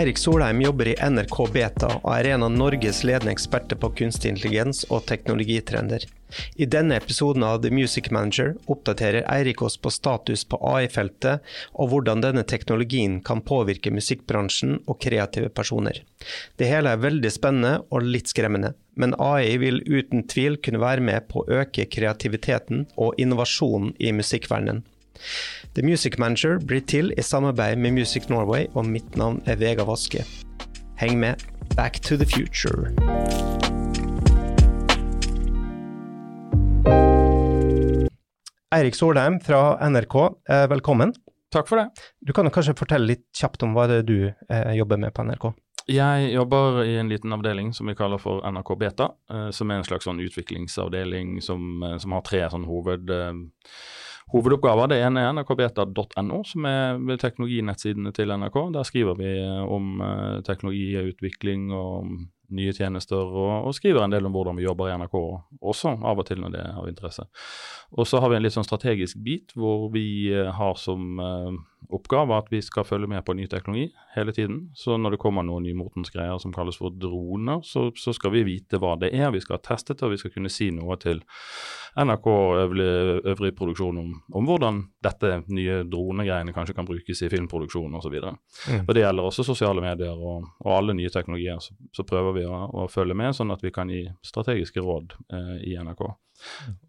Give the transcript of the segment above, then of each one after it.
Eirik Solheim jobber i NRK Beta og er en av Norges ledende eksperter på kunstig intelligens og teknologitrender. I denne episoden av The Music Manager oppdaterer Eirik oss på status på AI-feltet, og hvordan denne teknologien kan påvirke musikkbransjen og kreative personer. Det hele er veldig spennende og litt skremmende, men AI vil uten tvil kunne være med på å øke kreativiteten og innovasjonen i musikkverdenen. The Music Manager blir til i samarbeid med Music Norway, og mitt navn er Vega Vaske. Heng med. Back to the future. Eirik Solheim fra NRK, eh, velkommen. Takk for det. Du kan jo kanskje fortelle litt kjapt om hva det er du eh, jobber med på NRK? Jeg jobber i en liten avdeling som vi kaller for NRK Beta, eh, som er en slags sånn utviklingsavdeling som, eh, som har tre sånn hoved, eh, hovedoppgaver. Det ene er nrkbeta.no, som er teknologinettsidene til NRK. Der skriver vi eh, om eh, teknologiutvikling og nye tjenester, og, og, skriver en del om hvordan vi jobber i NRK også, av og til når det er av interesse. Og så har vi en litt sånn strategisk bit hvor vi eh, har som uh, oppgave at vi skal følge med på ny teknologi hele tiden. Så når det kommer noen nymotens greier som kalles for droner, så, så, skal vi vite hva det er. Vi skal ha testet det, og vi skal kunne si noe til NRK og øvrig, øvrig produksjon om, om, hvordan dette nye dronegreiene kanskje kan brukes i filmproduksjon osv. Mm. Og det gjelder også sosiale medier og, og alle nye teknologier. Så, så prøver vi å, å, følge med, sånn at vi kan gi strategiske råd eh, i NRK.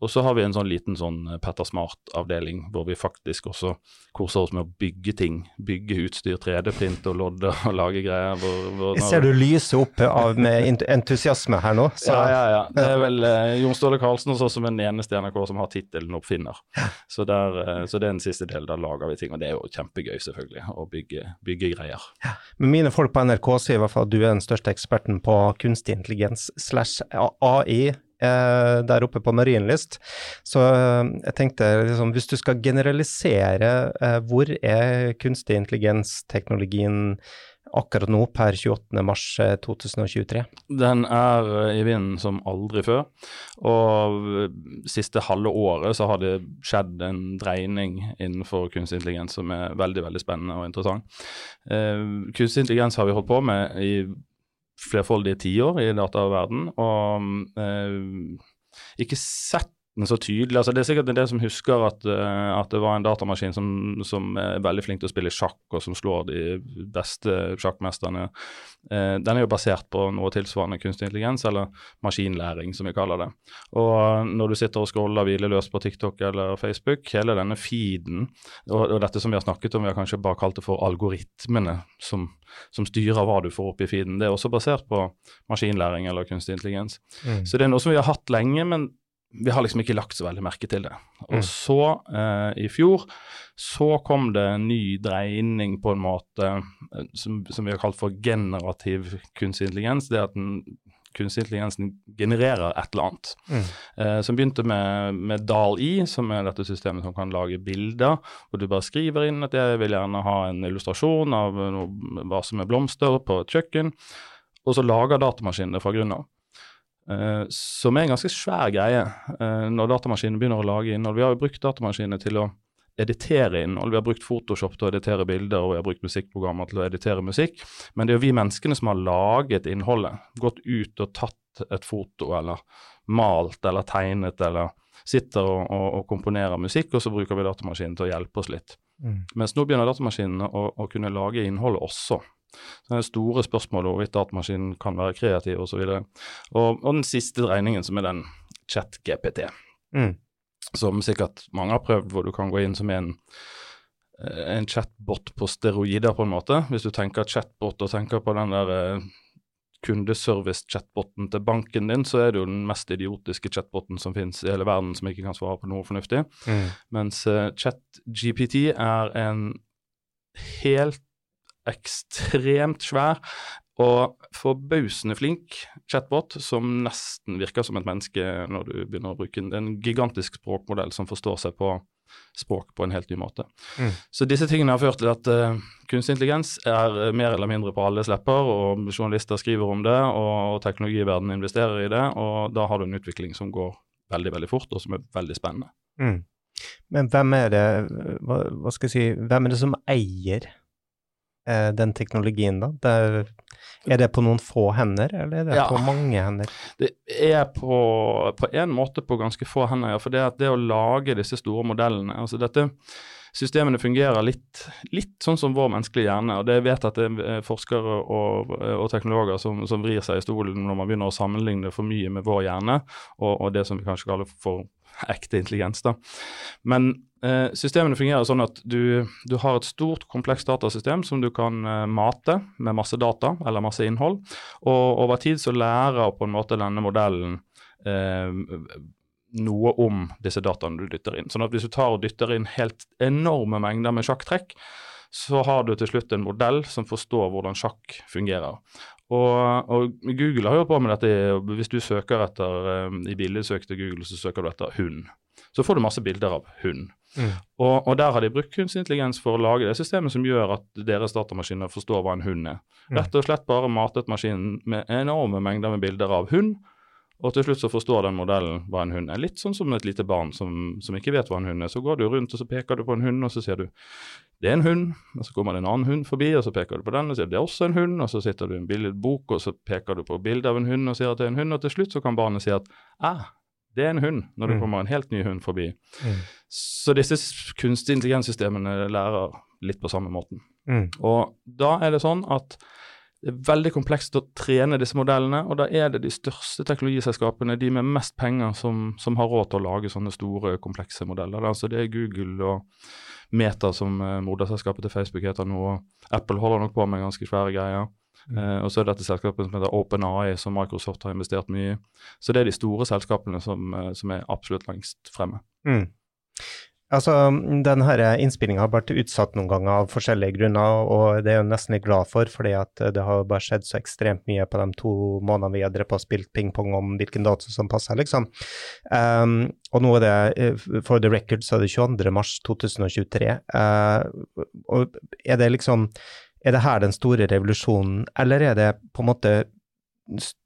Og så har vi en sånn liten sånn eh, Petter Smart-avdeling, hvor vi faktisk også koser oss med å bygge ting. Bygge utstyr, 3D-print og lodde og lage greier. Hvor, hvor Jeg ser du lyser opp av med entusiasme her nå. Så. Ja, ja, ja. Det er vel eh, Jon Ståle Karlsen også som er den eneste i NRK som har tittelen oppfinner. Så, der, eh, så, det er den siste delen. Da lager vi ting. Og det er jo kjempegøy, selvfølgelig, å bygge, bygge greier. Ja. Men mine folk på NRK sier i hvert fall at du er den største eksperten på kunstig intelligens slash AI eh, der oppe på Marienlyst. Så eh, jeg tenkte liksom, hvis du skal generalisere, eh, hvor er kunstig intelligens-teknologien akkurat nå, per 28.3.2023? Eh, Den er eh, i vinden som aldri før. Og siste halve året så har det skjedd en dreining innenfor kunstig intelligens som er veldig veldig spennende og interessant. Eh, kunstig intelligens har vi holdt på med i flerfoldige tiår i dataverden, og eh, ikke sett den så tydelig. altså Det er sikkert en del som husker at, uh, at det var en datamaskin som, som, er veldig flink til å spille sjakk, og som slår de beste sjakkmesterne. Uh, den er jo basert på noe tilsvarende kunstig intelligens, eller maskinlæring, som vi kaller det. Og når du sitter og scroller hvileløst på TikTok eller Facebook, hele denne feeden, og, og, dette som vi har snakket om, vi har kanskje bare kalt det for algoritmene som, som styrer hva du får opp i feeden, det er også basert på maskinlæring eller kunstig intelligens. Mm. Så det er noe som vi har hatt lenge, men vi har liksom ikke lagt så veldig merke til det. Og mm. så, eh, i fjor, så kom det en ny dreining på en måte eh, som, som, vi har kalt for generativ kunstig intelligens. Det at den kunstig intelligensen genererer et eller annet. Mm. Eh, som begynte med, med DAL-I, som er dette systemet som kan lage bilder. Hvor du bare skriver inn at jeg vil gjerne ha en illustrasjon av noe, hva som er blomster på et kjøkken. Og så lager datamaskinen det fra grunnen av. Uh, som er en ganske svær greie uh, når datamaskinene begynner å lage innhold. Vi har jo brukt datamaskinene til å editere innhold. Vi har brukt Photoshop til å editere bilder, og vi har brukt musikkprogrammer til å editere musikk. Men det er jo vi menneskene som har laget innholdet. Gått ut og tatt et foto, eller malt eller tegnet, eller sitter og, og, og komponerer musikk, og så bruker vi datamaskinen til å hjelpe oss litt. Mm. Mens nå begynner datamaskinene å, å kunne lage innholdet også. Så det er store spørsmål om hvorvidt datamaskinen kan være kreativ osv. Og, og, og den siste regningen, som er den chat-GPT, mm. som sikkert mange har prøvd, hvor du kan gå inn som en eh, en chatbot på steroider, på en måte. Hvis du tenker chatbot og tenker på den der eh, kundeservice-chatboten til banken din, så er det jo den mest idiotiske chatboten som finnes i hele verden, som ikke kan svare på noe fornuftig. Mm. Mens uh, chat-GPT er en helt ekstremt svær og forbausende flink chatbot som nesten virker som et menneske når du begynner å bruke den. En gigantisk språkmodell som forstår seg på språk på en helt ny måte. Mm. Så disse tingene har ført til at uh, kunstig intelligens er mer eller mindre på alles lepper, og journalister skriver om det, og, og teknologiverdenen investerer i det, og da har du en utvikling som går veldig, veldig fort, og som er veldig spennende. Mm. Men hvem er det hva, hva, skal jeg si, hvem er det som eier eh, den teknologien, da? Det, er det på noen få hender, eller er det Ja. på mange hender? Det er på, på en måte på ganske få hender, ja. For det, det å lage disse store modellene altså dette Systemene fungerer litt, litt sånn som vår menneskelige hjerne. og det vet at det er forskere og, og teknologer som, som vrir seg i stolen når man begynner å sammenligne for mye med vår hjerne og, og det som vi kanskje kaller for ekte intelligens. da. Men eh, systemene fungerer sånn at du, du har et stort, komplekst datasystem som du kan eh, mate med masse data eller masse innhold. Og over tid så lærer på en måte denne modellen eh, noe om disse dataene du dytter inn. Sånn at hvis du tar og dytter inn helt enorme mengder med sjakktrekk, så har du til slutt en modell som forstår hvordan sjakk fungerer. Og, og Google har jo på med dette. Hvis du søker etter eh, i bildesøk til Google, så søker du etter hund. Så får du masse bilder av hund. Mm. Og, og der har de brukt kunstig intelligens for å lage det systemet som gjør at deres datamaskiner forstår hva en hund er. Mm. Rett og slett bare matet maskinen med enorme mengder med bilder av hund, og til slutt så forstår den modellen hva en hund er. Litt sånn som et lite barn som, som ikke vet hva en hund er. Så går du rundt og så peker du på en hund, og så sier du det er en hund. Og så kommer det en annen hund forbi, og så peker du på den og sier det er også en hund. Og så sitter du i en billedbok, og så peker du på bildet av en hund og sier at det er en hund. Og til slutt så kan barnet si at ah, det er en hund, når det Mm. kommer en helt ny hund forbi. Mm. Så disse kunstig intelligenssystemene lærer litt på samme måten. Mm. Og da er det sånn at det er veldig komplekst å trene disse modellene, og da er det de største teknologiselskapene, de med mest penger, som, som har råd til å lage sånne store, komplekse modeller. Altså det er Google og Meta, som eh, moderselskapet til Facebook heter nå, og Apple holder nok på med ganske svære greier. Eh, og så er dette selskapet som heter OpenAI, som Microsoft har investert mye i. Så det er de store selskapene som, eh, som er absolutt lengst fremme. Mm. Altså, denne innspillinga har vært utsatt noen ganger av forskjellige grunner, og det er jeg nesten litt glad for, fordi at det har bare skjedd så ekstremt mye på de to månedene vi har drevet og spilt pingpong om hvilken dato som passer, liksom. Um, og nå er det, eh, for the record, så er det 22. mars 2023. Uh, og er det liksom Er det her den store revolusjonen, eller er det på en måte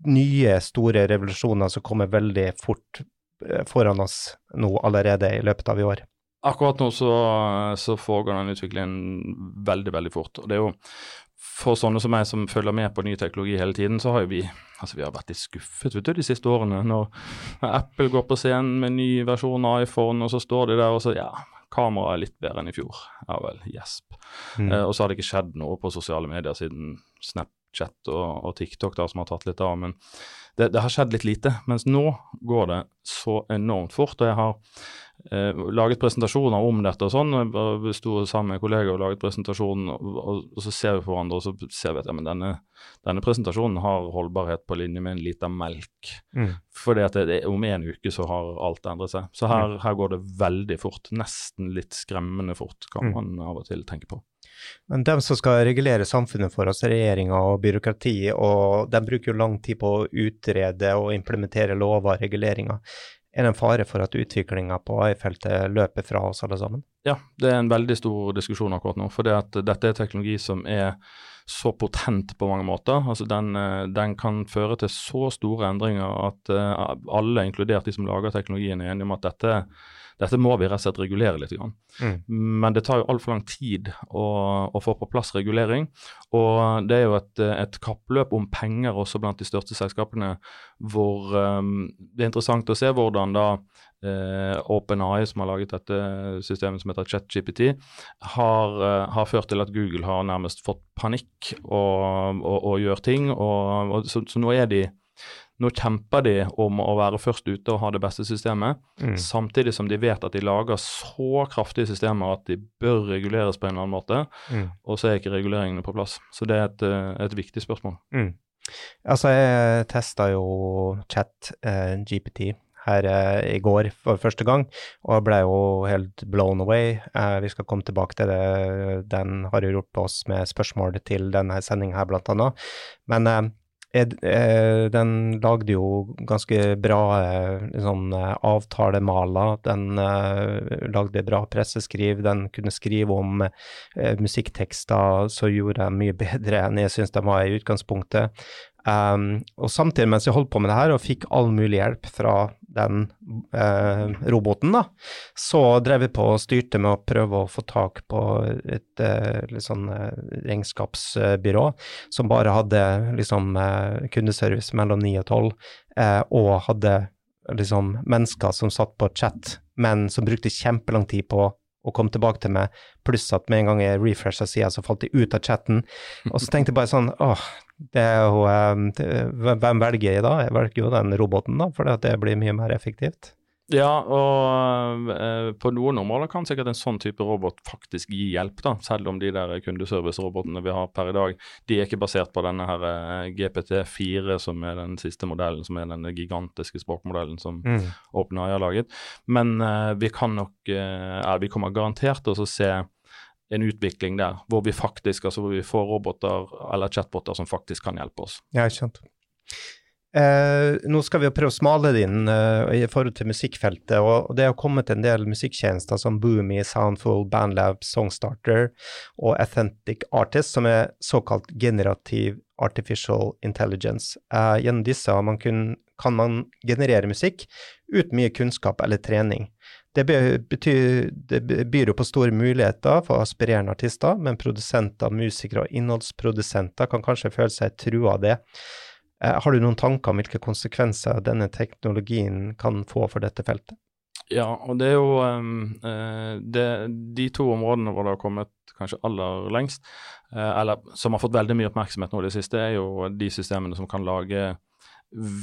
nye, store revolusjoner som kommer veldig fort eh, foran oss nå allerede i løpet av i år? Akkurat nå så, så foregår den utviklingen veldig, veldig fort. Og det er jo for sånne som meg som følger med på ny teknologi hele tiden, så har jo vi altså vi har vært litt skuffet vet du, de siste årene. Når Apple går på scenen med ny versjon av iPhone, og så står de der og så ja, kameraet er litt bedre enn i fjor. Ja vel, gjesp. Mm. Eh, og så har det ikke skjedd noe på sosiale medier siden Snapchat og, og TikTok da, som har tatt litt av. Men det, det har skjedd litt lite. Mens nå går det så enormt fort. Og jeg har eh, laget presentasjoner om dette og sånn. bare sto sammen med kollegaer og laget presentasjon, og, og, så ser vi på hverandre og så ser vi at ja, men denne, denne presentasjonen har holdbarhet på linje med en liter melk. Mm. Fordi at det, om en uke så har alt endret seg. Så her, her går det veldig fort. Nesten litt skremmende fort, kan Mm. man av og til tenke på. Men dem som skal regulere samfunnet for oss, regjeringa og byråkratiet, og de bruker jo lang tid på å utrede og implementere lover og reguleringer. Er det en fare for at utviklinga på AI-feltet løper fra oss alle sammen? Ja, det er en veldig stor diskusjon akkurat nå. For det at dette er teknologi som er så potent på mange måter. Altså den, eh, den kan føre til så store endringer at eh, alle, inkludert de som lager teknologien, er enige om at dette, dette må vi rett og slett regulere litt. Mm. Men det tar jo altfor lang tid å, å få på plass regulering. Og det er jo et, et kappløp om penger også blant de største selskapene, hvor um, det er interessant å se hvordan da Uh, OpenAI, som har laget dette systemet som heter ChatGPT, har, uh, har ført til at Google har nærmest fått panikk og, og, og gjør ting. Og, så, så nå er de nå kjemper de om å være først ute og ha det beste systemet, Mm. samtidig som de vet at de lager så kraftige systemer at de bør reguleres på en eller annen måte, Mm. og så er ikke reguleringene på plass. Så det er et, eh, et viktig spørsmål. Mm. Altså, jeg testa jo chat eh, GPT her eh, i går for første gang, og ble jo helt blown away. Eh, vi skal komme tilbake til det. Den har gjort på oss med spørsmål til denne sendinga her, blant annet. Men eh, eh, den lagde jo ganske bra eh, sånn, eh, avtalemaler. Den eh, lagde bra presseskriv. Den kunne skrive om eh, musikktekster som gjorde dem mye bedre enn jeg syns de var i utgangspunktet. Um, og samtidig mens jeg holdt på med det her og fikk all mulig hjelp fra den uh, roboten, da, så drev jeg på og styrte med å prøve å få tak på et uh, litt sånn uh, regnskapsbyrå som bare hadde liksom kundeservice mellom 9 og 12, og hadde liksom mennesker som satt på chat, men som brukte kjempelang tid på og kom tilbake til meg, pluss at med en gang jeg refresha sida, så falt de ut av chatten. Og så tenkte jeg bare sånn åh, det er jo eh, Hvem velger jeg da? Jeg velger jo den roboten, da, for det blir mye mer effektivt. Ja, og eh, på noen områder kan sikkert en sånn type robot faktisk gi hjelp, da, selv om de der kundeservice-robotene vi har per i dag, de er ikke basert på denne her eh, GPT4, som er den siste modellen, som er den gigantiske språkmodellen som mm. OpenAI har laget. Men eh, vi kan nok, eh, vi kommer garantert til å se en utvikling der hvor vi faktisk, altså hvor vi får roboter eller chatboter som faktisk kan hjelpe oss. Ja, ikke sant. Eh, nå skal vi jo prøve å smale det inn eh, i forhold til musikkfeltet. og Det har kommet en del musikktjenester som Boomy, Soundful, Bandlab, Songstarter og Authentic Artist, som er såkalt generativ artificial intelligence. Eh, gjennom disse man kun, kan man generere musikk uten mye kunnskap eller trening. Det, betyr, det byr jo på store muligheter for aspirerende artister, men produsenter, musikere og innholdsprodusenter kan kanskje føle seg trua av det. Eh, har du noen tanker om hvilke konsekvenser denne teknologien kan få for dette feltet? Ja, og det er jo um, det, de to områdene hvor det har kommet kanskje aller lengst, uh, eller som har fått veldig mye oppmerksomhet nå i det siste, er jo de systemene som kan lage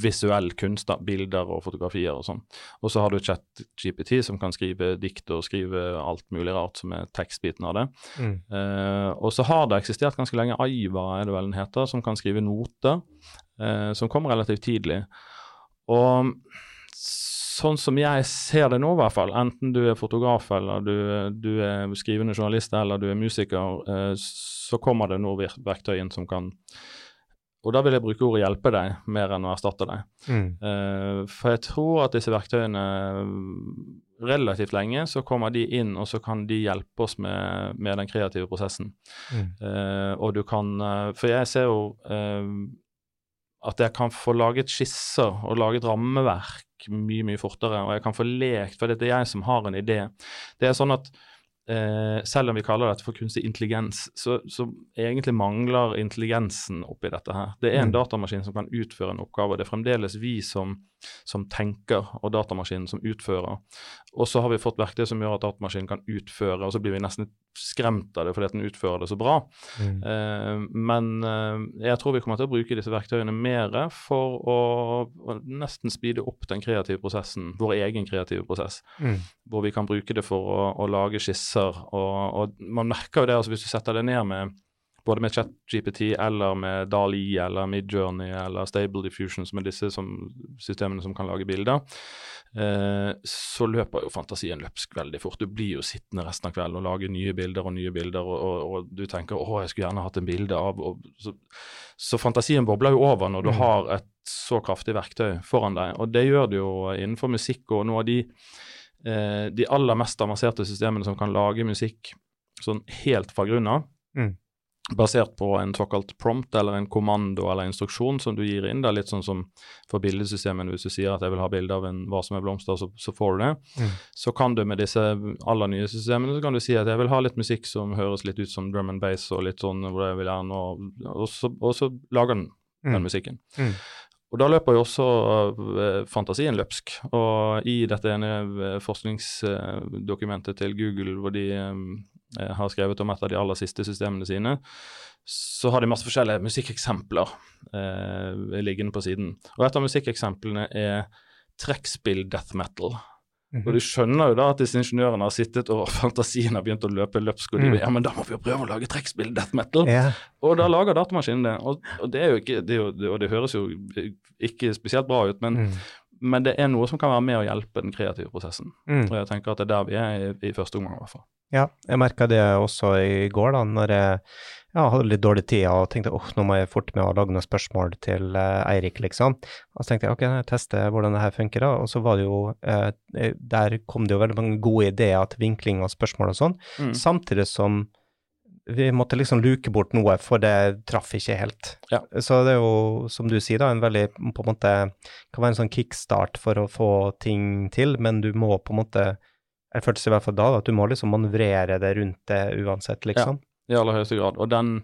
visuell kunst, da, bilder og fotografier og sånn. Og så har du ChatGPT som kan skrive dikt og skrive alt mulig rart som er tekstbiten av det. Mm. Uh, og så har det eksistert ganske lenge Aiva, er det vel den heter, som kan skrive noter, uh, som kom relativt tidlig. Og sånn som jeg ser det nå, i hvert fall, enten du er fotograf eller du, du er skrivende journalist eller du er musiker, eh, så kommer det nå verktøy inn som kan og da vil jeg bruke ordet 'hjelpe deg' mer enn å erstatte deg. Mm. Eh, for jeg tror at disse verktøyene relativt lenge så kommer de inn, og så kan de hjelpe oss med, med den kreative prosessen. Mm. Uh, og du kan uh, For jeg ser jo at jeg kan få laget skisser og laget rammeverk mye, mye fortere, og jeg kan få lekt, for det er jeg som har en idé. Det er sånn at Eh, selv om vi kaller dette for kunstig intelligens, så, så egentlig mangler intelligensen oppi dette her. Det er en mm. datamaskin som kan utføre en oppgave, og det er fremdeles vi som som tenker, og datamaskinen som utfører. Og så har vi fått verktøy som gjør at datamaskinen kan utføre, og så blir vi nesten skremt av det fordi den utfører det så bra. Mm. Uh, men uh, jeg tror vi kommer til å bruke disse verktøyene mer for å, å, nesten speede opp den kreative prosessen, vår egen kreative prosess. Mm. Hvor vi kan bruke det for å, å lage skisser. Og, og, man merker jo det altså hvis du setter det ned med både med ChatGPT eller med DALI eller Midjourney eller Stable Diffusion, som er disse som, systemene som kan lage bilder, eh, så løper jo fantasien løpsk veldig fort. Du blir jo sittende resten av kvelden og lage nye bilder og nye bilder, og, og, og du tenker 'Å, jeg skulle gjerne hatt en bilde av' så, så, fantasien bobler jo over når du mm. har et så kraftig verktøy foran deg. Og det gjør det jo innenfor musikk og noe av de, eh, de aller mest avanserte systemene som kan lage musikk sånn helt fra grunnen av. Mm basert på en såkalt prompt eller en kommando eller instruksjon som du gir inn. Det er litt sånn som for bildesystemet, hvis du sier at jeg vil ha bilde av en hva som er blomster, så, så får du det. Mm. Så kan du med disse aller nye systemene så kan du si at jeg vil ha litt musikk som høres litt ut som drum and bass og litt sånn hvor jeg vil gjerne, og, og, så, og så lager den mm. den musikken. Mm. Og Da løper jo også uh, fantasien løpsk. Og i dette ene uh, forskningsdokumentet til Google, hvor de um, Eh, har skrevet om et av de aller siste systemene sine, så har de masse forskjellige musikkeksempler eh, liggende på siden. Og et av musikkeksemplene er trekkspill death metal. Mm -hmm. Og du skjønner jo da at disse ingeniørene har sittet og fantasien har begynt å løpe løpsk, og de mm. ja, men da må vi jo prøve å lage trekkspill death metal. Yeah. Og da lager datamaskinen det. Og, og, det er jo ikke, det er jo, og det høres jo ikke spesielt bra ut, men, mm. men det er noe som kan være med å hjelpe den kreative prosessen. Mm. Og jeg tenker at det er der vi er i, i første omgang, i hvert fall. Ja, jeg merka det også i går, da, når jeg ja, hadde litt dårlig tid og tenkte åh, nå må jeg fort med å lage noen spørsmål til uh, Eirik, liksom. Og så tenkte jeg ok, jeg tester hvordan det her funker, da. Og så var det jo uh, Der kom det jo veldig mange gode ideer til vinkling og spørsmål og sånn, mm. samtidig som vi måtte liksom luke bort noe, for det traff ikke helt. Ja. Så det er jo, som du sier, da, en veldig på en måte Kan være en sånn kickstart for å få ting til, men du må på en måte Jeg føltes i hvert fall da at du må liksom manøvrere det rundt det uansett, liksom. I aller høyeste grad. Og den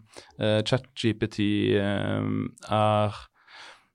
uh, ChatGPT uh, er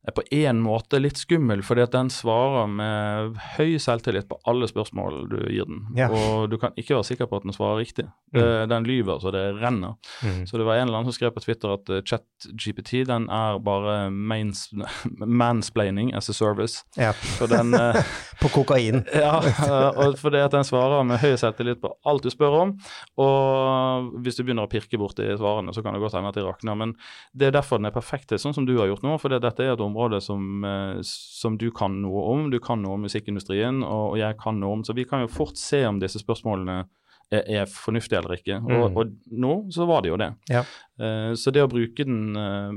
er på én måte litt skummel, fordi at den svarer med høy selvtillit på alle spørsmål du gir den. Ja. Og du kan ikke være sikker på at den svarer riktig. Mm. Den lyver så det renner. Mm. Så det var en eller annen som skrev på Twitter at uh, ChatGPT den er bare mains, mansplaining as a service. Ja. Den uh, På kokain. ja, uh, og fordi at den svarer med høy selvtillit på alt du spør om. Og hvis du begynner å pirke borti svarene, så kan det godt hende at de rakner. Men det er derfor den er perfekt til, sånn som du har gjort nå. For dette er et område som, eh, som du kan noe om. Du kan noe om musikkindustrien, og, og jeg kan noe om. Så vi kan jo fort se om disse spørsmålene er, er fornuftige eller ikke. Og, Mm. og nå så var det jo det. Ja. Uh, så det å bruke den uh,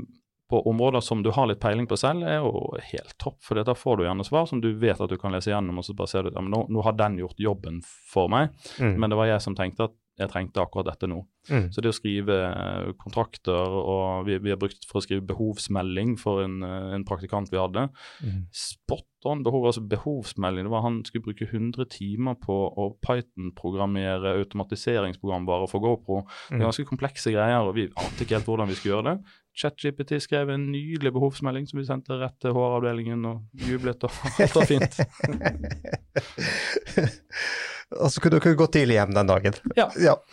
på områder som du har litt peiling på selv, er jo helt topp. For da får du gjerne svar som du vet at du kan lese gjennom, og så bare ser du at ja, nå, nå har den gjort jobben for meg, Mm. men det var jeg som tenkte at jeg trengte akkurat dette nå. Mm. Så det å skrive eh, kontrakter, og vi, vi har brukt for å skrive behovsmelding for en, eh, en praktikant vi hadde. Mm. Spot on behov, altså behovsmelding. Det var Han skulle bruke 100 timer på å Python-programmere automatiseringsprogram bare for GoPro. Det er Mm. ganske komplekse greier, og vi ante ikke helt hvordan vi skulle gjøre det. ChatGPT skrev en nydelig behovsmelding som vi sendte rett til HR-avdelingen og jublet, og alt var fint. og så kunne dere gå tidlig hjem den dagen. Ja.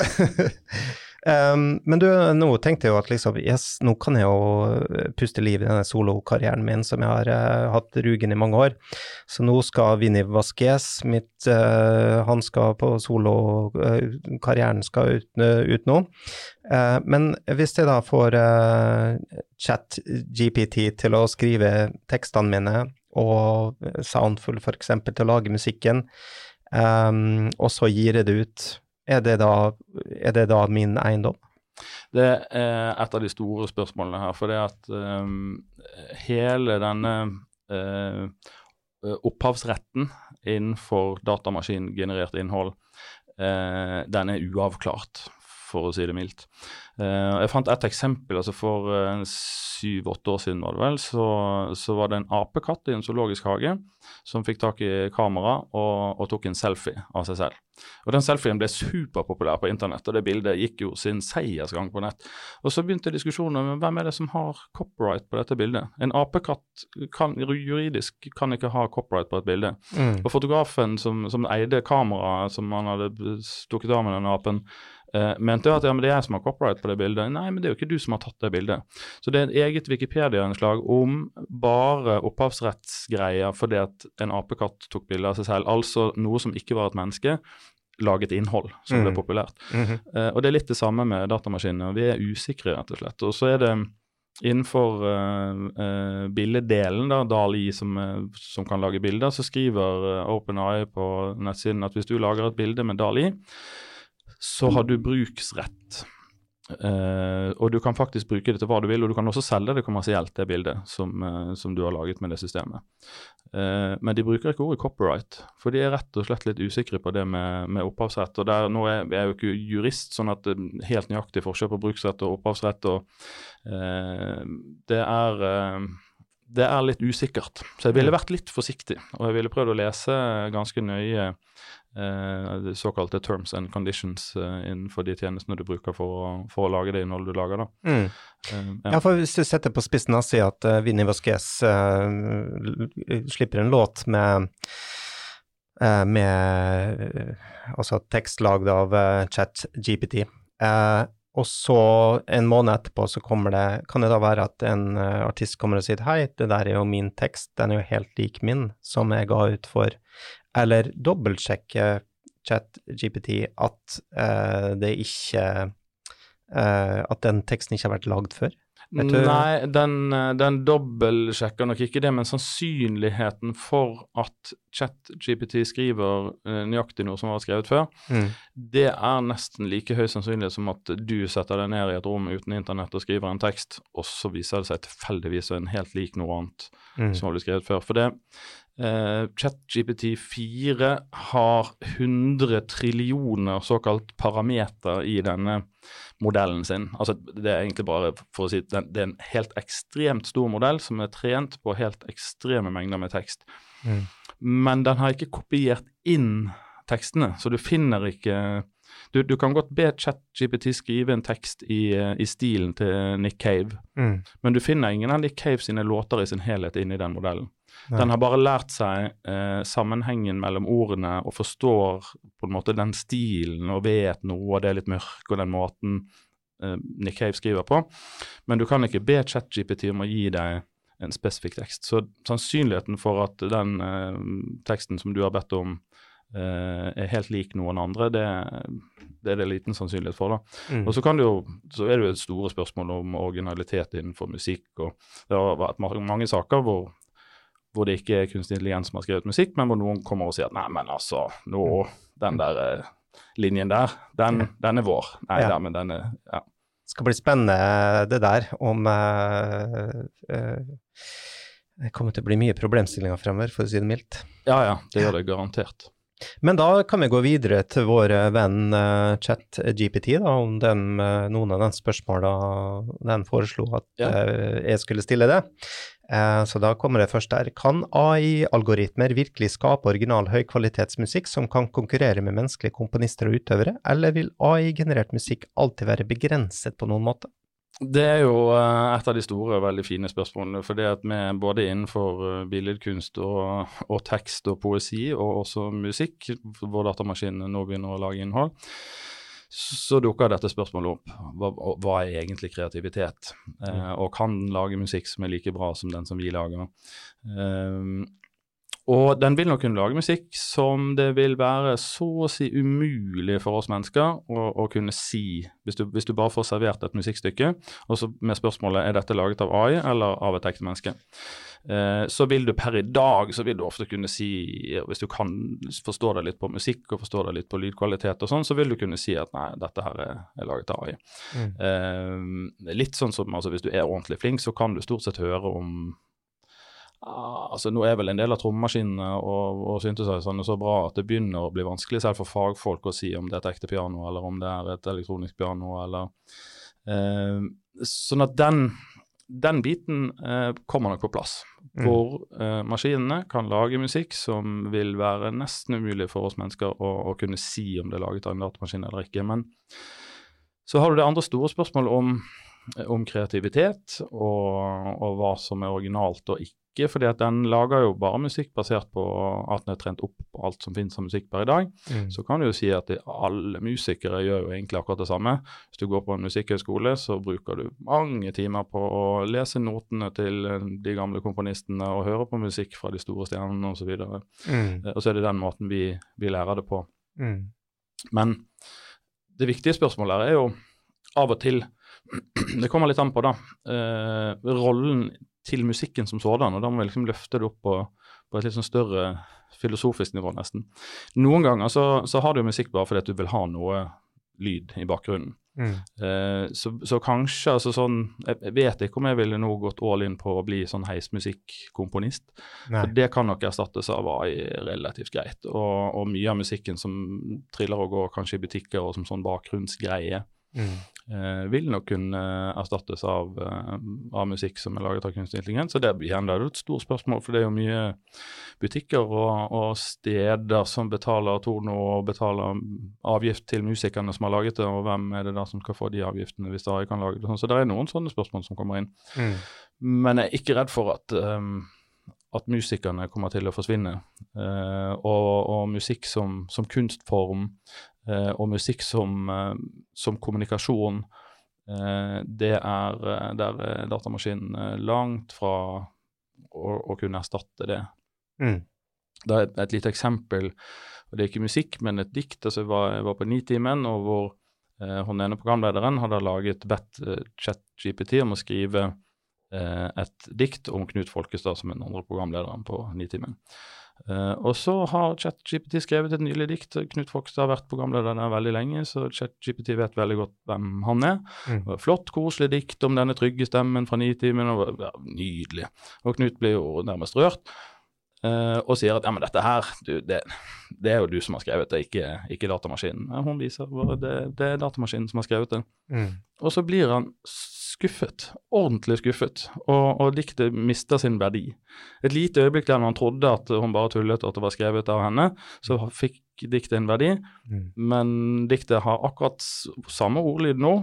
Um, men du, nå tenkte jeg jo at liksom, yes, nå kan jeg jo puste liv i denne solokarrieren min som jeg har uh, hatt rugen i mange år. Så nå skal Vinni Vasquez, mitt, uh, han skal på solo, uh, skal ut, ut nå. Eh, men hvis jeg da får uh, chat-GPT til å skrive tekstene mine, og Soundful eksempel til å lage musikken, um, og så gir jeg det ut, er det da, er det da min eiendom? Det er et av de store spørsmålene her. For det at um, hele denne uh, opphavsretten innenfor datamaskingenerert innhold, uh, den er uavklart, for å si det mildt. Uh, jeg fant et eksempel. altså For syv-åtte år siden var det vel, så, så var det en apekatt i en zoologisk hage som fikk tak i kamera og, og tok en selfie av seg selv. Og Den selfien ble superpopulær på internett, og det bildet gikk jo sin seiersgang på nett. Og Så begynte diskusjonen om hvem er det som har copyright på dette bildet. En apekatt kan, juridisk kan ikke ha copyright på et bilde. Mm. Og fotografen som, som eide kameraet som han hadde stukket av med den apen, eh, mente jo at ja, men det er jeg som har copyright på det bildet. Nei, men det er jo ikke du som har tatt det bildet. Så det er et eget Wikipedia-innslag om bare opphavsrettsgreier fordi at en apekatt tok bilde av seg selv. Altså noe som ikke var et menneske, laget innhold som ble Mm. populært. Mhm. Eh, og det er litt det samme med datamaskinene. Vi er usikre, rett og slett. Og så er det innenfor uh, uh, bildedelen, da, Dali som, uh, som kan lage bilder, så skriver eh, OpenAI på nettsiden at hvis du lager et bilde med Dali, så har du bruksrett. Uh, og du kan faktisk bruke det til hva du vil, og du kan også selge det kommersielt, det bildet som, uh, som du har laget med det systemet. Uh, men de bruker ikke ordet copyright, for de er rett og slett litt usikre på det med, med opphavsrett. og der, Nå er jeg er jo ikke jurist, sånn at det er helt nøyaktig forskjell på bruksrett og opphavsrett. og det er det er litt usikkert, så jeg ville vært litt forsiktig. Og jeg ville prøvd å lese ganske nøye eh, såkalte terms and conditions eh, innenfor de tjenestene du bruker for å, for å lage det innholdet du lager. da. Mm. Eh, Ja, ja. for hvis du setter på spissen og sier at uh, Vinni Vasquez uh, slipper en låt med eh, med altså tekst lagd av uh, ChatGPT, og så en måned etterpå så kommer det Kan det da være at en artist kommer og sier hei, det der er jo min tekst, den er jo helt lik min, som jeg ga ut for Eller dobbeltsjekke ChatGPT at uh, det ikke uh, At den teksten ikke har vært lagd før? Nei, den, eh, den dobbeltsjekker nok ikke det, men sannsynligheten for at ChatGPT skriver nøyaktig noe som var skrevet før, Mm. det er nesten like høy sannsynlighet som at du setter deg ned i et rom uten internett og skriver en tekst, og så viser det seg tilfeldigvis en helt lik noe annet Mm. som har blitt skrevet før. For det, Uh, ChatGPT 4 har 100 trillioner såkalt parameter i denne modellen sin. Altså, det er egentlig bare for å si det, det er en helt ekstremt stor modell som er trent på helt ekstreme mengder med tekst. Mm. Men den har ikke kopiert inn tekstene, så du finner ikke du, du kan godt be ChatGPT skrive en tekst i, i, stilen til Nick Cave, mm. men du finner ingen av Nick Cave sine låter i sin helhet inni den modellen. Nei. Den har bare lært seg eh, sammenhengen mellom ordene og forstår på en måte den stilen og vet noe, og det er litt mørk og den måten eh, Nick Cave skriver på. Men du kan ikke be ChatGPT om å gi deg en spesifikk tekst. Så sannsynligheten for at den eh, teksten som du har bedt om, eh, er helt lik noen andre, det, det er det liten sannsynlighet for. da. Mm. Og så, kan det jo, så er det jo et store spørsmål om originalitet innenfor musikk. og Det har vært mange saker hvor hvor det ikke er kunstig intelligens som har skrevet musikk, men hvor noen kommer og sier at nei, men altså, nå, den der uh, linjen der, den, den, er vår. Nei ja. da, men den er ja. Det skal bli spennende det der, om uh, uh, Det kommer til å bli mye problemstillinger fremover, for å si det mildt. Ja, ja, det gjør det garantert. Men da kan vi gå videre til vår venn uh, ChatGPT, da, om den, uh, noen av de spørsmålene den foreslo at ja. uh, jeg skulle stille det. Eh, så da kommer det først der. Kan AI-algoritmer virkelig skape original høykvalitetsmusikk som kan konkurrere med menneskelige komponister og utøvere, eller vil AI-generert musikk alltid være begrenset på noen måte? Det er jo eh, et av de store, veldig fine spørsmålene. For det at vi både innenfor eh, billedkunst og, og tekst og poesi, og også musikk, hvor datamaskinene nå begynner å lage innhold, så dukker dette spørsmålet opp. Hva, hva er egentlig kreativitet? Eh, og kan den lage musikk som er like bra som den som vi lager? Eh, og den vil nok kunne lage musikk som det vil være så å si umulig for oss mennesker å, å kunne si, hvis du, hvis du, bare får servert et musikkstykke, og så med spørsmålet er dette laget av AI eller av et ekte menneske. Eh, så vil du per i dag så vil du ofte kunne si, hvis du kan forstå deg litt på musikk og forstå deg litt på lydkvalitet og sånn, så vil du kunne si at nei, dette her er, er laget av AI. Mm. Eh, litt sånn som altså hvis du er ordentlig flink, så kan du stort sett høre om altså Nå er vel en del av trommemaskinene og, og synthesizerne så bra at det begynner å bli vanskelig selv for fagfolk å si om det er et ekte piano eller om det er et elektronisk piano. eller eh, Sånn at den, den biten eh, kommer nok på plass. Mm. Hvor eh, maskinene kan lage musikk som vil være nesten umulig for oss mennesker å, å, kunne si om det er laget av en datamaskin eller ikke. Men så har du det andre store spørsmålet om, om kreativitet og, og hva som er originalt og ikke ikke, fordi at den lager jo bare musikk basert på at den er trent opp på alt som finnes av musikk per i dag. Mm. Så kan du jo si at alle musikere gjør jo egentlig akkurat det samme. Hvis du går på en musikkhøyskole, så bruker du mange timer på å lese notene til de gamle komponistene og høre på musikk fra de store stjernene osv. Og, mm. Eh, og så er det den måten vi, vi lærer det på. Mm. Men det viktige spørsmålet her er jo av og til Det kommer litt an på, da. Eh, rollen til musikken som sådan. Og da må vi liksom løfte det opp på, på et litt sånn større filosofisk nivå, nesten. Noen ganger så, så har du musikk bare fordi at du vil ha noe lyd i bakgrunnen. Mm. Uh, så, så, kanskje altså sånn Jeg vet ikke om jeg ville nå gått all in på å bli sånn heismusikkomponist. For det kan nok erstattes av AI relativt greit. Og, og, mye av musikken som triller og går kanskje i butikker og som sånn bakgrunnsgreie, mm. eh, vil nok kunne erstattes av, eh, av, musikk som er laget av kunstig intelligens. Så det blir igjen det er et stort spørsmål, for det er jo mye butikker og, og steder som betaler Torno og betaler avgift til musikerne som har laget det, og hvem er det da som skal få de avgiftene hvis AI kan lage det. sånn. Så det er noen sånne spørsmål som kommer inn. Mm. Men jeg er ikke redd for at um, at musikerne kommer til å forsvinne. Uh, og, og, musikk som, som kunstform Eh, og musikk som, eh, som kommunikasjon, eh, det er der er datamaskinen langt fra å, å, kunne erstatte det. Mm. Det er et, lite eksempel, og det er ikke musikk, men et dikt. altså Jeg var, jeg var på Nitimen, og hvor eh, hun ene programlederen hadde laget bedt eh, ChatGPT om å skrive eh, et dikt om Knut Folkestad, som den andre programlederen på Nitimen. Uh, og så har ChatGPT skrevet et nylig dikt. Knut Fogstad har vært programleder der veldig lenge, så ChatGPT vet veldig godt hvem han er. Mm. Flott, koselig dikt om denne trygge stemmen fra Nitimen. Ja, nydelig. Og Knut blir jo nærmest rørt. Uh, og sier at ja, men dette her, du, det, det, er jo du som har skrevet det, ikke, ikke datamaskinen. Ja, hun viser bare det, det, er datamaskinen som har skrevet det. Mm. Og så blir han skuffet, ordentlig skuffet, og, og, diktet mister sin verdi. Et lite øyeblikk der han trodde at hun bare tullet og at det var skrevet av henne, så fikk diktet en verdi, mm. men diktet har akkurat samme ordlyd nå.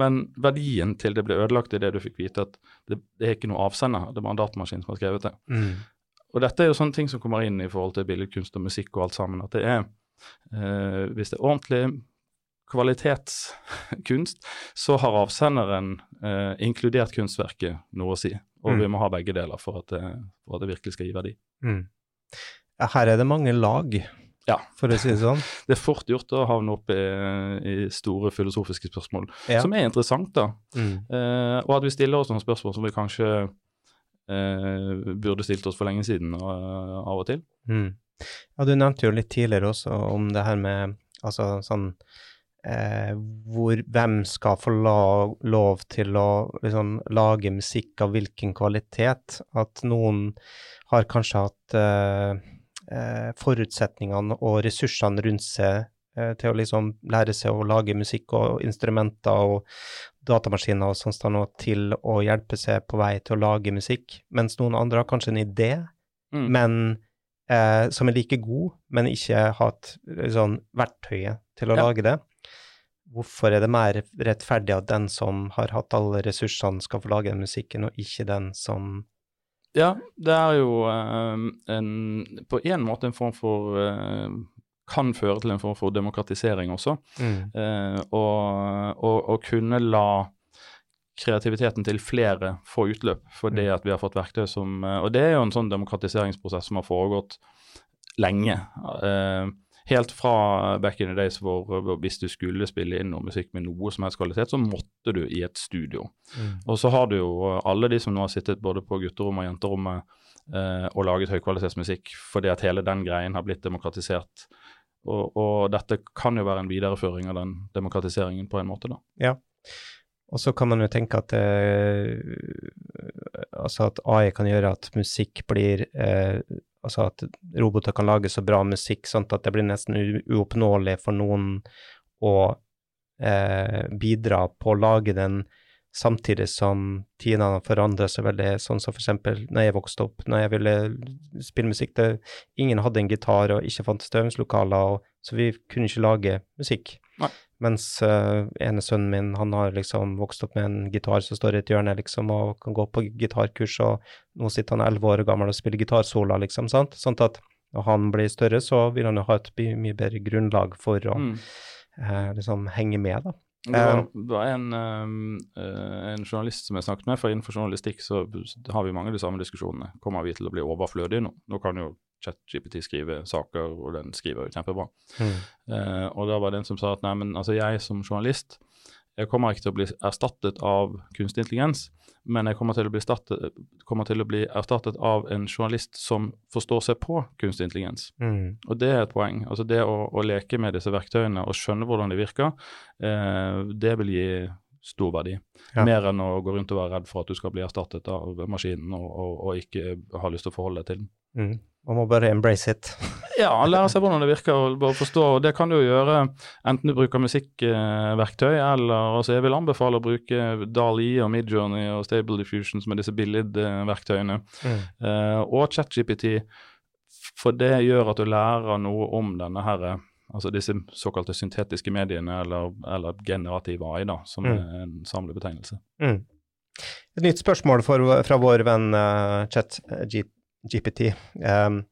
Men verdien til det ble ødelagt i det du fikk vite at det, det er ikke noe avsender, det er bare en datamaskin som har skrevet det. Mm. Og dette er jo sånne ting som kommer inn i forhold til billedkunst og musikk og alt sammen. At det er eh, Hvis det er ordentlig kvalitetskunst, så har avsenderen eh, inkludert kunstverket noe å si. Og mm. vi må ha begge deler for at, det, for at det virkelig skal gi verdi. Mm. Her er det mange lag, ja. for å si det sånn. det er fort gjort å havne opp i, i store filosofiske spørsmål, ja. som er interessant, da. Mm. Eh, og at vi stiller oss noen spørsmål som vi kanskje eh, burde stilt oss for lenge siden og, av og til. Mm. Ja, du nevnte jo litt tidligere også om det her med altså sånn eh, hvor Hvem skal få la, lov til å liksom, lage musikk av hvilken kvalitet? At noen har kanskje hatt eh, eh forutsetningene og ressursene rundt seg eh, til å liksom lære seg å lage musikk og instrumenter og datamaskiner og sånt til å hjelpe seg på vei til å lage musikk, mens noen andre har kanskje en idé, mm. men eh, som er like god, men ikke har hatt sånn, verktøyet til å ja. lage det. Hvorfor er det mer rettferdig at den som har hatt alle ressursene, skal få lage den musikken, og ikke den som Ja, det er jo eh, en, på en måte en form for uh, kan føre til en form for demokratisering også. Mm. Eh, og, og, og, kunne la kreativiteten til flere få utløp for det mm. at vi har fått verktøy som eh, Og det er jo en sånn demokratiseringsprosess som har foregått lenge. Eh, helt fra back in the days hvor, hvor, hvis du skulle spille inn noe musikk med noe som helst kvalitet, så måtte du i et studio. Mm. Og så har du jo alle de som nå har sittet både på gutterommet og jenterommet eh, og laget høykvalitetsmusikk fordi at hele den greien har blitt demokratisert og, og, dette kan jo være en videreføring av den demokratiseringen på en måte, da. Ja. Og så kan man jo tenke at, eh, altså at AI kan gjøre at musikk blir eh, Altså at roboter kan lage så bra musikk sånn at det blir nesten uoppnåelig for noen å eh, bidra på å lage den samtidig som tidene forandrer seg veldig, sånn som for eksempel når jeg vokste opp, når jeg ville spille musikk det, Ingen hadde en gitar og ikke fantes øvingslokaler, så vi kunne ikke lage musikk. Nei. Mens uh, ene sønnen min, han har liksom vokst opp med en gitar som står i et hjørne, liksom, og kan gå på gitarkurs, og nå sitter han elleve år gammel og spiller gitarsola, liksom, sant? Sånn at når han blir større, så vil han jo ha et mye bedre grunnlag for å mm. uh, liksom henge med, da. Det var, eh, det var en, um, en, journalist som jeg snakket med, for innenfor journalistikk så har vi mange av de samme diskusjonene. Kommer vi til å bli overflødige nå? Nå kan jo ChatGPT skrive saker, og den skriver jo kjempebra. Mm. Uh, og da var det en som sa at nei, men altså jeg som journalist jeg kommer ikke til å bli erstattet av kunstig intelligens, men jeg kommer til, startet, kommer til å bli erstattet av en journalist som forstår seg på kunstig intelligens. Mm. Og det er et poeng. Altså det å, å, leke med disse verktøyene og skjønne hvordan de virker, eh, det vil gi stor verdi. Ja. Mer enn å gå rundt og være redd for at du skal bli erstattet av maskinen og, og, og ikke ha lyst til å forholde deg til den. Mm. Man må bare embrace it. ja, lære seg hvordan det virker og bare forstå. Det kan du jo gjøre enten du bruker musikkverktøy eller altså Jeg vil anbefale å bruke DALI og Midjourney og Stable Diffusion, som er disse billedverktøyene, mm. uh, og ChatGPT, for det gjør at du lærer noe om denne herre altså disse såkalte syntetiske mediene, eller, eller generativ AI, da, som mm. er en samlebetegnelse. Mm. Et nytt spørsmål for, fra vår venn uh, ChatGPT GPT. Um,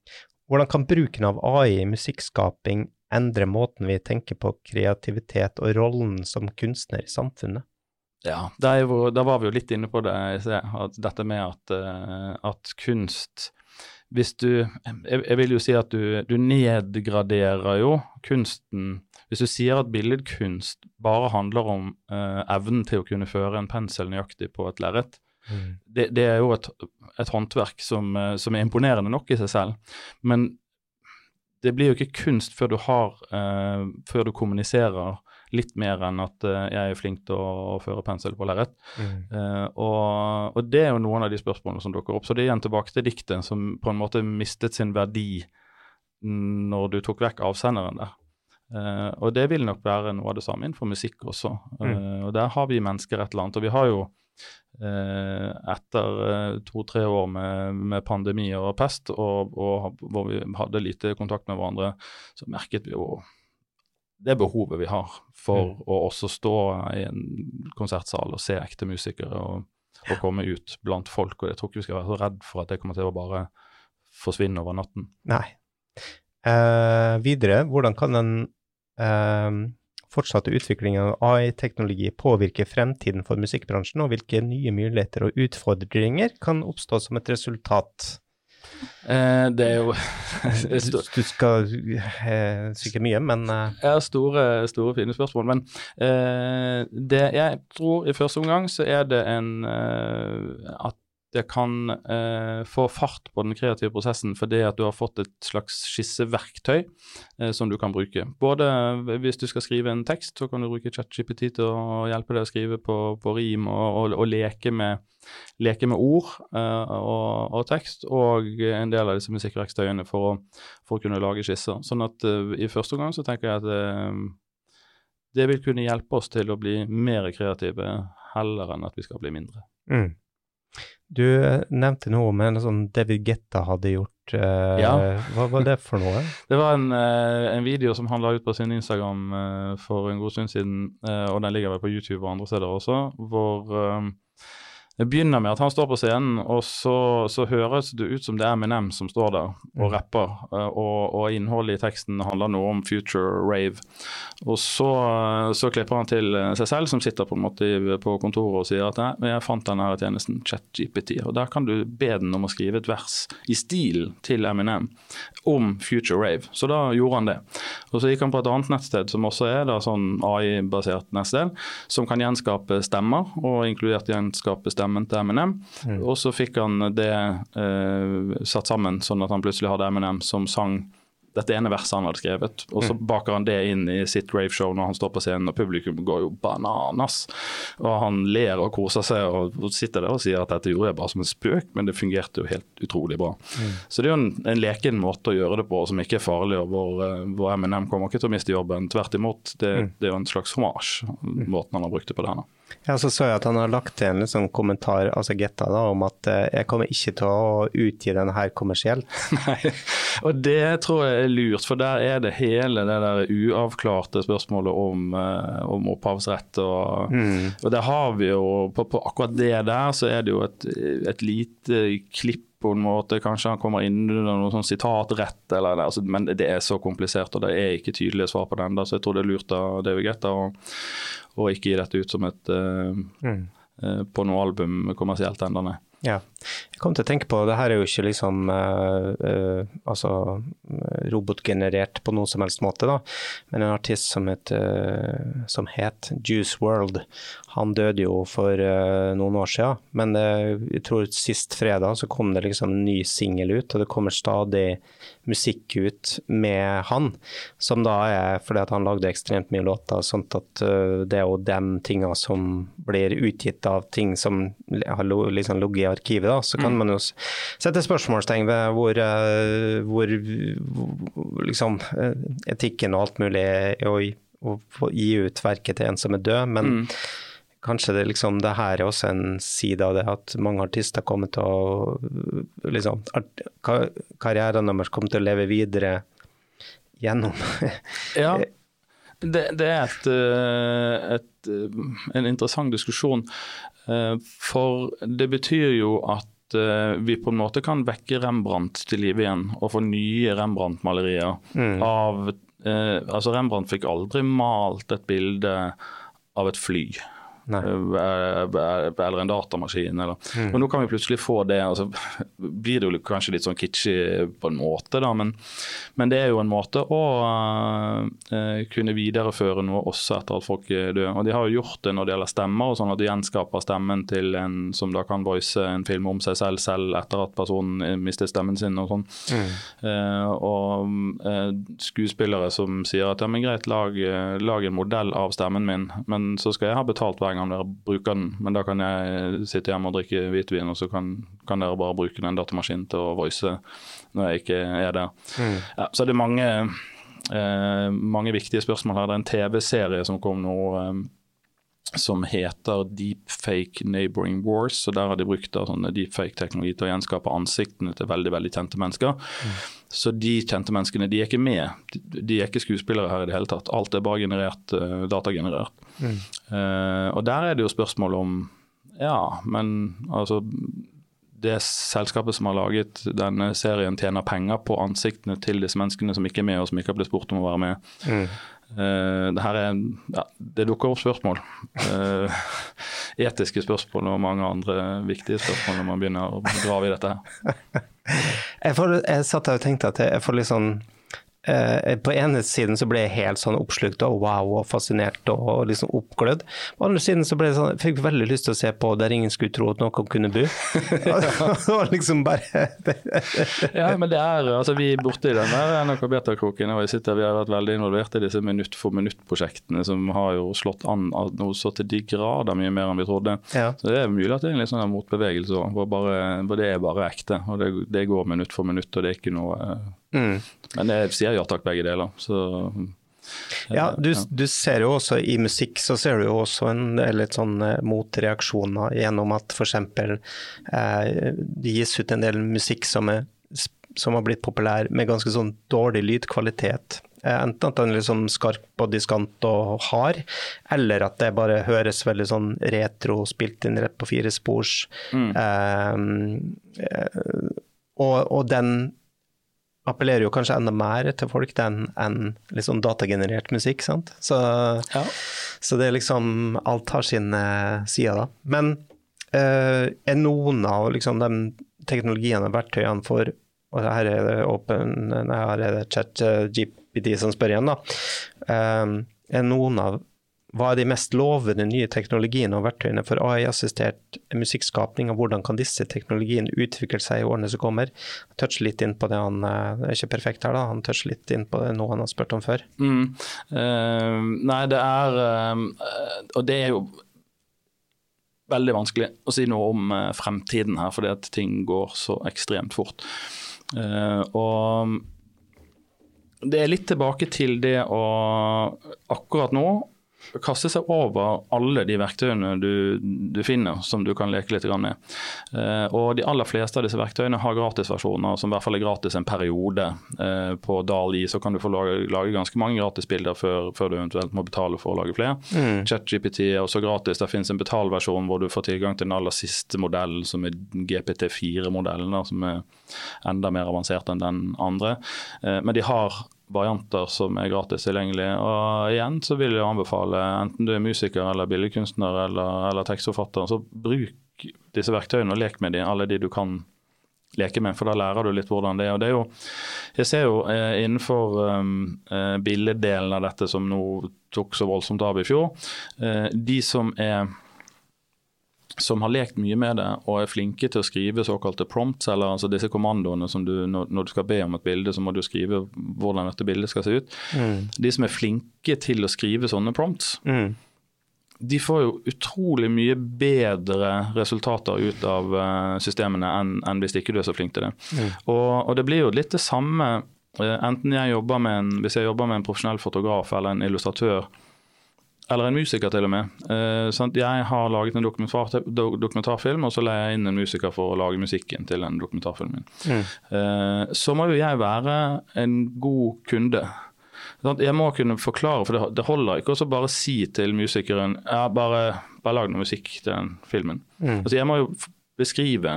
hvordan kan bruken av AI i musikkskaping endre måten vi tenker på kreativitet og rollen som kunstner i samfunnet? Ja, da var vi jo litt inne på det, at dette med at, uh, at kunst hvis du jeg, jeg, vil jo si at du, du, nedgraderer jo kunsten Hvis du sier at billedkunst bare handler om uh, evnen til å kunne føre en pensel nøyaktig på et lerret, mm. det, det, er jo et, et håndverk som, eh, som, er imponerende nok i seg selv. Men det blir jo ikke kunst før du har uh, før du kommuniserer litt mer enn at uh, jeg er flink til å, å føre pensel på lerret. Mm. Uh, og, og, det er jo noen av de spørsmålene som dukker opp. Så det er igjen tilbake til diktet, som på en måte mistet sin verdi når du tok vekk avsenderen der. Uh, og det vil nok være noe av det samme innenfor musikk også. Mm. Og der har vi mennesker et eller annet. Og vi har jo etter to-tre år med, med, pandemier og pest, og, og, hvor vi hadde lite kontakt med hverandre, så merket vi jo det behovet vi har for mm. å også stå i en konsertsal og se ekte musikere og, og, komme ut blant folk. og Jeg tror ikke vi skal være så redd for at det kommer til å bare forsvinne over natten. Nei. Eh, videre, hvordan kan en eh, fortsatte utviklingen av AI-teknologi påvirke fremtiden for musikkbransjen, og hvilke nye muligheter og utfordringer kan oppstå som et resultat? Eh, det er jo du, skal eh, sikkert mye, men eh. Ja, store, store, fine spørsmål. Men eh, det jeg tror i første omgang så er det en eh, at det kan eh, få fart på den kreative prosessen fordi at du har fått et slags skisseverktøy eh, som du kan bruke. Både hvis du skal skrive en tekst, så kan du bruke ChatGPT til å hjelpe deg å skrive på, på rim og, og, og leke, med, leke, med, ord eh, og, og, tekst, og en del av disse musikkverktøyene for å, for å kunne lage skisser. Sånn at eh, i første omgang så tenker jeg at eh, det vil kunne hjelpe oss til å bli mer kreative heller enn at vi skal bli mindre. Mm. Du nevnte noe om en sånn David Getta hadde gjort. Uh, ja. Hva var det for noe? Det var en, uh, en video som han la ut på sin Instagram uh, for en god stund siden, og den ligger vel på YouTube og andre steder også, hvor det begynner med at han står på scenen, og så, så, høres det ut som det er Eminem som står der og mm. rapper. Eh, og, og innholdet i teksten handler noe om future rave. Og så, så, klipper han til seg selv, som sitter på en måte på kontoret og sier at jeg fant denne tjenesten, ChatGPT. Og der kan du be den om å skrive et vers i stil til Eminem om future rave. Så da gjorde han det. Og så gikk han på et annet nettsted som også er da sånn AI-basert nettsted, som kan gjenskape stemmer, og inkludert gjenskape stemmer stemmen til Eminem. Mm. Og så fikk han det eh, satt sammen, sånn at han plutselig hadde Eminem som sang dette ene verset han hadde skrevet. Og så mm. baker han det inn i sitt raveshow når han står på scenen, og publikum går jo bananas. Og han ler og koser seg og, sitter der og sier at dette gjorde jeg bare som en spøk, men det fungerte jo helt utrolig bra. Mm. Så det er jo en, en, leken måte å gjøre det på som ikke er farlig, og hvor, eh, hvor MNM kommer ikke til å miste jobben. Tvert imot, det, mm. det er jo en slags hommage, mm. måten han har brukt det på der nå. Ja, så så jeg at han har lagt til en liksom kommentar altså Getta, da, om at eh, jeg kommer ikke til å utgi denne her kommersielt. Nei, og det tror jeg er lurt, for der er det hele det der uavklarte spørsmålet om, uh, om opphavsrett. Og, mm. og det har vi jo, på, på, akkurat det der så er det jo et, et lite klipp på en måte. Kanskje han kommer inn under noe sånn sitatrett, eller, altså, men det er så komplisert og det er ikke tydelige svar på den. Da, så jeg tror det er lurt av David Getta å, ikke gi dette ut som et uh, mm. uh, på noe album kommersielt ennå, nei. Ja. Jeg kom til å tenke på, det her er jo ikke liksom uh, uh, altså robotgenerert på noen som helst måte, da. Men en artist som het, uh, som het Juice World, han døde jo for noen år siden. Men jeg tror sist fredag så kom det liksom en ny singel ut, og det kommer stadig musikk ut med han. Som da er fordi at han lagde ekstremt mye låter, sånn at det er jo de tingene som blir utgitt av ting som har liksom ligget i arkivet, da. Så kan mm. man jo sette spørsmålstegn ved hvor, eh, hvor, liksom, eh, etikken og alt mulig er å, å, gi ut verket til en som er død. men mm. Kanskje det, liksom, det her er også en side av det at mange artister kommer til å liksom, Karrieren deres kommer til å leve videre gjennom Ja, det, det er et, eh, et, en interessant diskusjon. For det betyr jo at vi på en måte kan vekke Rembrandt til live igjen og få nye Rembrandt-malerier. Mm. av altså Rembrandt fikk aldri malt et bilde av et fly. Eller en datamaskin. Eller. Mm. Og nå kan vi plutselig få det. altså blir det jo kanskje litt sånn kitschy på en måte, da, men, men det er jo en måte å uh, kunne videreføre noe også etter at folk dør. Og de har jo gjort det når det gjelder stemmer, og sånn at de gjenskaper stemmen til en som da kan voice en film om seg selv selv etter at personen mistet stemmen sin og sånn. Mm. Uh, og uh, skuespillere som sier at ja, men greit, lag, lag, en modell av stemmen min, men så skal jeg ha betalt hver gang dere bruker den. Men da kan jeg sitte hjemme og drikke hvitvin, og så kan, kan dere bare bruke den datamaskinen til å voice når jeg ikke er der. Mm. Ja, så det er mange, eh, mange viktige spørsmål her. Det er en TV-serie som kom nå. Eh, som heter Deepfake Neighboring Wars. og Der har de brukt sånne deepfake-teknologi til å gjenskape ansiktene til veldig veldig kjente mennesker. Mm. Så de kjente menneskene de er ikke med. De, er ikke skuespillere her i det hele tatt. Alt er bare generert, uh, datagenerert. Mm. Uh, og Der er det jo spørsmål om Ja, men altså det selskapet som har laget denne serien, tjener penger på ansiktene til disse menneskene som ikke er med, og som ikke har blitt spurt om å være med. Mm. Uh, det, er, ja, det dukker opp spørsmål. Uh, etiske spørsmål og mange andre viktige spørsmål når man begynner å grave i dette. her. jeg, får, jeg satt og tenkte at jeg får litt sånn på ene siden så ble jeg helt sånn oppslukt og wow og fascinert og liksom oppglødd. På andre siden så ble jeg sånn, fikk veldig lyst til å se på der ingen skulle tro at noen kunne bo. det var liksom bare Ja, men det er altså vi er i den der NRK Beta-kroken og jeg sitter, vi har vært veldig involvert i disse minutt for minutt-prosjektene som har jo slått an noe så til de grader mye mer enn vi trodde. Ja. Så det er mulig at det er en litt sånn motbevegelse òg, hvor, hvor, det er bare ekte. og det, det går minutt for minutt og det er ikke noe Mm. Men jeg sier ja takk, begge deler. Så, ja, du, du, ser jo også i musikk så ser du jo også en del litt sånn eh, motreaksjoner gjennom at f.eks. Eh, det gis ut en del musikk som, er, som har blitt populær med ganske sånn dårlig lydkvalitet. Eh, enten at den er liksom skarp og diskant og hard, eller at det bare høres veldig sånn retro, spilt inn rett på fire spors. Mm. Eh, eh, og, og, den appellerer jo kanskje enda mer til folk enn en liksom datagenerert musikk. sant? Så, ja. så, det er liksom Alt har sine sider, da. Men uh, er noen av liksom, de teknologiene og verktøyene for og her er det åpen, her er det chat GPT som spør igjen, da. Uh, er noen av hva er de mest lovende nye teknologiene og verktøyene for AI-assistert musikkskapning, og hvordan kan disse teknologiene utvikle seg i årene som kommer? Touch litt inn på det han eh, er ikke perfekt her, da. Han toucher litt inn på det noe han har spurt om før. Mm. Uh, nei, det er uh, Og det er jo veldig vanskelig å si noe om uh, fremtiden her, fordi at ting går så ekstremt fort. og det er litt tilbake til det å akkurat nå kaste seg over alle de verktøyene du, du, finner som du kan leke litt med. Eh, og De aller fleste av disse verktøyene har gratisversjoner som i hvert fall er gratis en periode. Eh, på DALI så kan du få lage, lage ganske mange gratisbilder før, før, du eventuelt må betale for å lage flere. Mm. ChatGPT er også gratis. Det finnes en betalversjon hvor du får tilgang til den aller siste modellen, som er GPT4-modellen, som er enda mer avansert enn den andre. Eh, men de har varianter som er gratis tilgjengelig. Og igjen så vil jeg anbefale, enten du er musiker eller billedkunstner eller, eller tekstforfatter, så bruk disse verktøyene og lek med dem, alle de du kan leke med, for da lærer du litt hvordan det er. Og det er jo, jeg ser jo eh, innenfor um, eh, billeddelen av dette som nå tok så voldsomt av i fjor, eh, de som er som har lekt mye med det og er flinke til å skrive såkalte prompts, eller altså disse kommandoene som du, når, når, du skal be om et bilde, så må du skrive hvordan dette bildet skal se ut. Mm. De som er flinke til å skrive sånne prompts, mm. de får jo utrolig mye bedre resultater ut av uh, systemene enn, enn, hvis ikke du er så flink til det. Mm. Og, og, det blir jo litt det samme uh, enten jeg jobber med en, hvis jeg jobber med en profesjonell fotograf eller en illustratør eller en musiker, til og med. Eh, jeg har laget en dokumentar, dokumentarfilm, og så leier jeg inn en musiker for å lage musikken til den dokumentarfilmen. Mm. Eh, så må jo jeg være en god kunde. Jeg må kunne forklare, for det, holder ikke å bare si til musikeren ja, bare, bare lag noe musikk til den filmen. Mm. Altså, jeg må jo beskrive.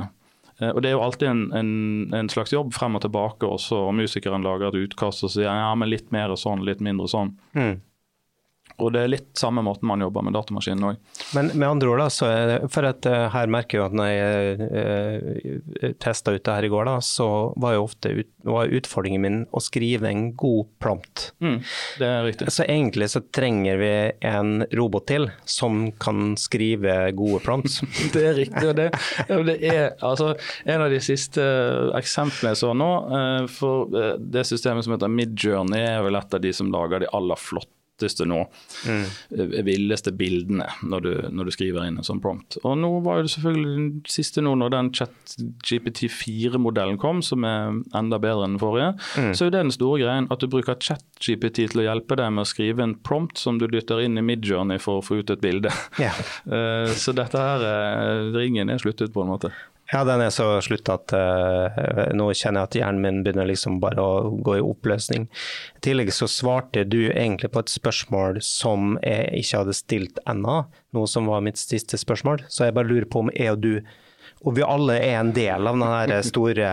Eh, og Det er jo alltid en, en, en, slags jobb frem og tilbake også. og Musikeren lager et utkast og sier ja, men litt mer sånn, litt mindre sånn. Mm. Og det er litt samme måten man jobber med datamaskinen òg. Men med andre ord, da, så er det, for at uh, her merker jeg at når jeg uh, testa ut det her i går, da, så var jo ofte ut, var utfordringen min å skrive en god prompt. Mm, det er riktig. Så egentlig så trenger vi en robot til som kan skrive gode prompts. det er riktig. og det, det, er altså en av de siste eksemplene jeg så nå. For det systemet som heter Midjourney er vel et av de som lager de aller flotte flotteste nå, mm. villeste bildene når du, når du, skriver inn en sånn prompt. Og nå var det selvfølgelig den siste nå når den ChatGPT4-modellen kom, som er enda bedre enn den forrige, mm. så er det den store greien at du bruker ChatGPT til å hjelpe deg med å skrive en prompt som du dytter inn i Midjourney for å få ut et bilde. Yeah. så dette her, ringen er sluttet på en måte. Ja, den er så slutt at uh, nå kjenner jeg at hjernen min begynner liksom bare å gå i oppløsning. I tillegg så svarte du egentlig på et spørsmål som jeg ikke hadde stilt ennå, noe som var mitt siste spørsmål. Så jeg bare lurer på om jeg og du og vi alle er en del av den store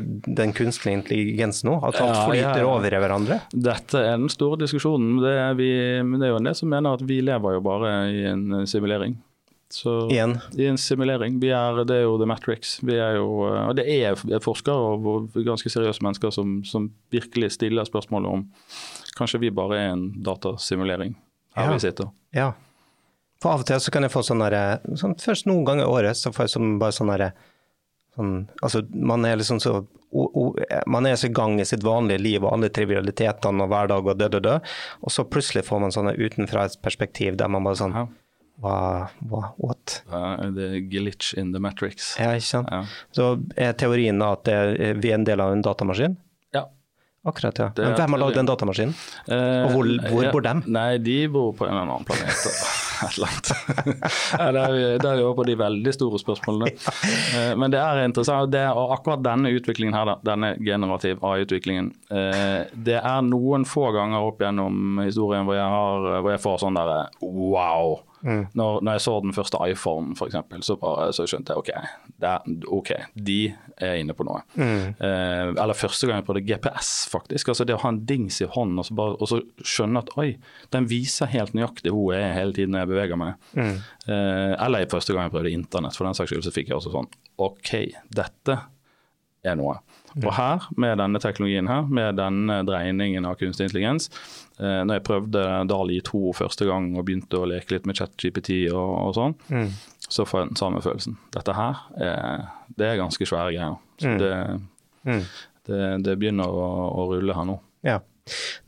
den kunstige intelligensen nå? At alt flyter over i hverandre? Dette er den store diskusjonen. Det er, vi, det er jo en del som mener at vi lever jo bare i en simulering. Så, Igjen? I en simulering. Er, det er jo The Matrix. Vi er jo, og det er forskere og ganske seriøse mennesker som, som virkelig stiller spørsmålet om kanskje vi bare er en datasimulering her ja. vi sitter. Ja. For av og til så kan jeg få sånn derre sånn, Først noen ganger i året så får jeg sånn, bare sånn derre sånn, Altså, man er liksom så o, o, man er så i gang i sitt vanlige liv og alle trivialitetene og hverdag og død og død, og så plutselig får man sånne utenfra et perspektiv der man bare sånn ja. Hva, hva, what? det er glitch in the matrix. Ja, ikke sant. Ja. Så er teorien da at er, vi er en del av en datamaskin? Ja. Akkurat, ja. Men hvem har lagd den datamaskinen? Eh, og hvor, hvor ja, bor dem? Nei, de bor på en annen planet. Et eller annet. ja, der, er vi over på de veldig store spørsmålene. Eh, men det er interessant. Det og akkurat denne utviklingen her, denne generativ AI-utviklingen, eh, det er noen få ganger opp gjennom historien hvor jeg, har, hvor jeg får sånn derre wow Mm. Når, når, jeg så den første iPhone, f.eks., så, så skjønte jeg ok, er, ok, de er inne på noe. Mm. Eh, eller første gang jeg prøvde GPS, faktisk. altså Det å ha en dings i hånden og så, bare, og så skjønne at oi, den viser helt nøyaktig hvor jeg er hele tiden når jeg beveger meg. Mm. Eh, eller første gang jeg prøvde internett, for den saks skyld, så fikk jeg også sånn OK, dette er noe. Og her, med denne teknologien her, med denne dreiningen av kunstig intelligens, eh, når jeg prøvde Dali 2 første gang og begynte å leke litt med ChatGPT og, og sånn, mm. så får jeg den samme følelsen. Dette her er, det er ganske svære greier. Så mm. det, mm. det, det, begynner å, å rulle her nå. Ja.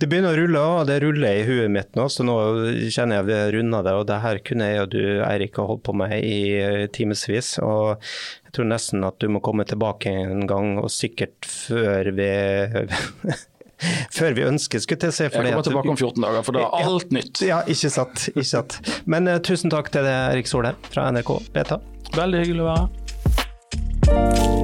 Det begynner å rulle, og det ruller i huet mitt nå, så nå kjenner jeg vi har runda det. Og det her kunne jeg og du, Eirik, ha holdt på med i eh, timevis. Og jeg tror nesten at du må komme tilbake en gang, og sikkert før vi før vi ønsker, skulle jeg se. jeg kommer tilbake om 14 dager, for da er alt nytt. Ja, ikke sant. Ikke sant. Men uh, tusen takk til deg, Erik Solheim fra NRK Beta. Veldig hyggelig å være her.